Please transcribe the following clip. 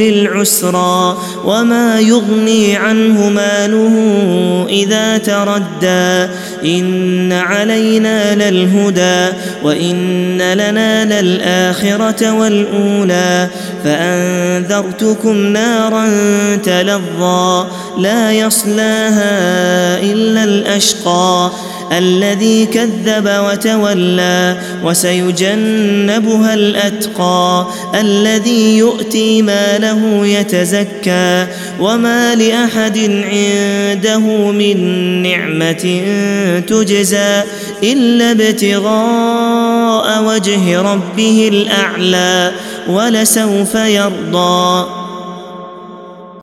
للعسرى وما يغني عنه ماله إذا تردى. إن علينا للهدى وإن لنا للآخرة والأولى. فأنذرتكم نارا تلظى لا يصلاها إلا الأشقى. الذي كذب وتولى وسيجنبها الأتقى الذي يؤتي ماله يتزكى وما لأحد عنده من نعمة تجزى إلا ابتغاء وجه ربه الأعلى ولسوف يرضى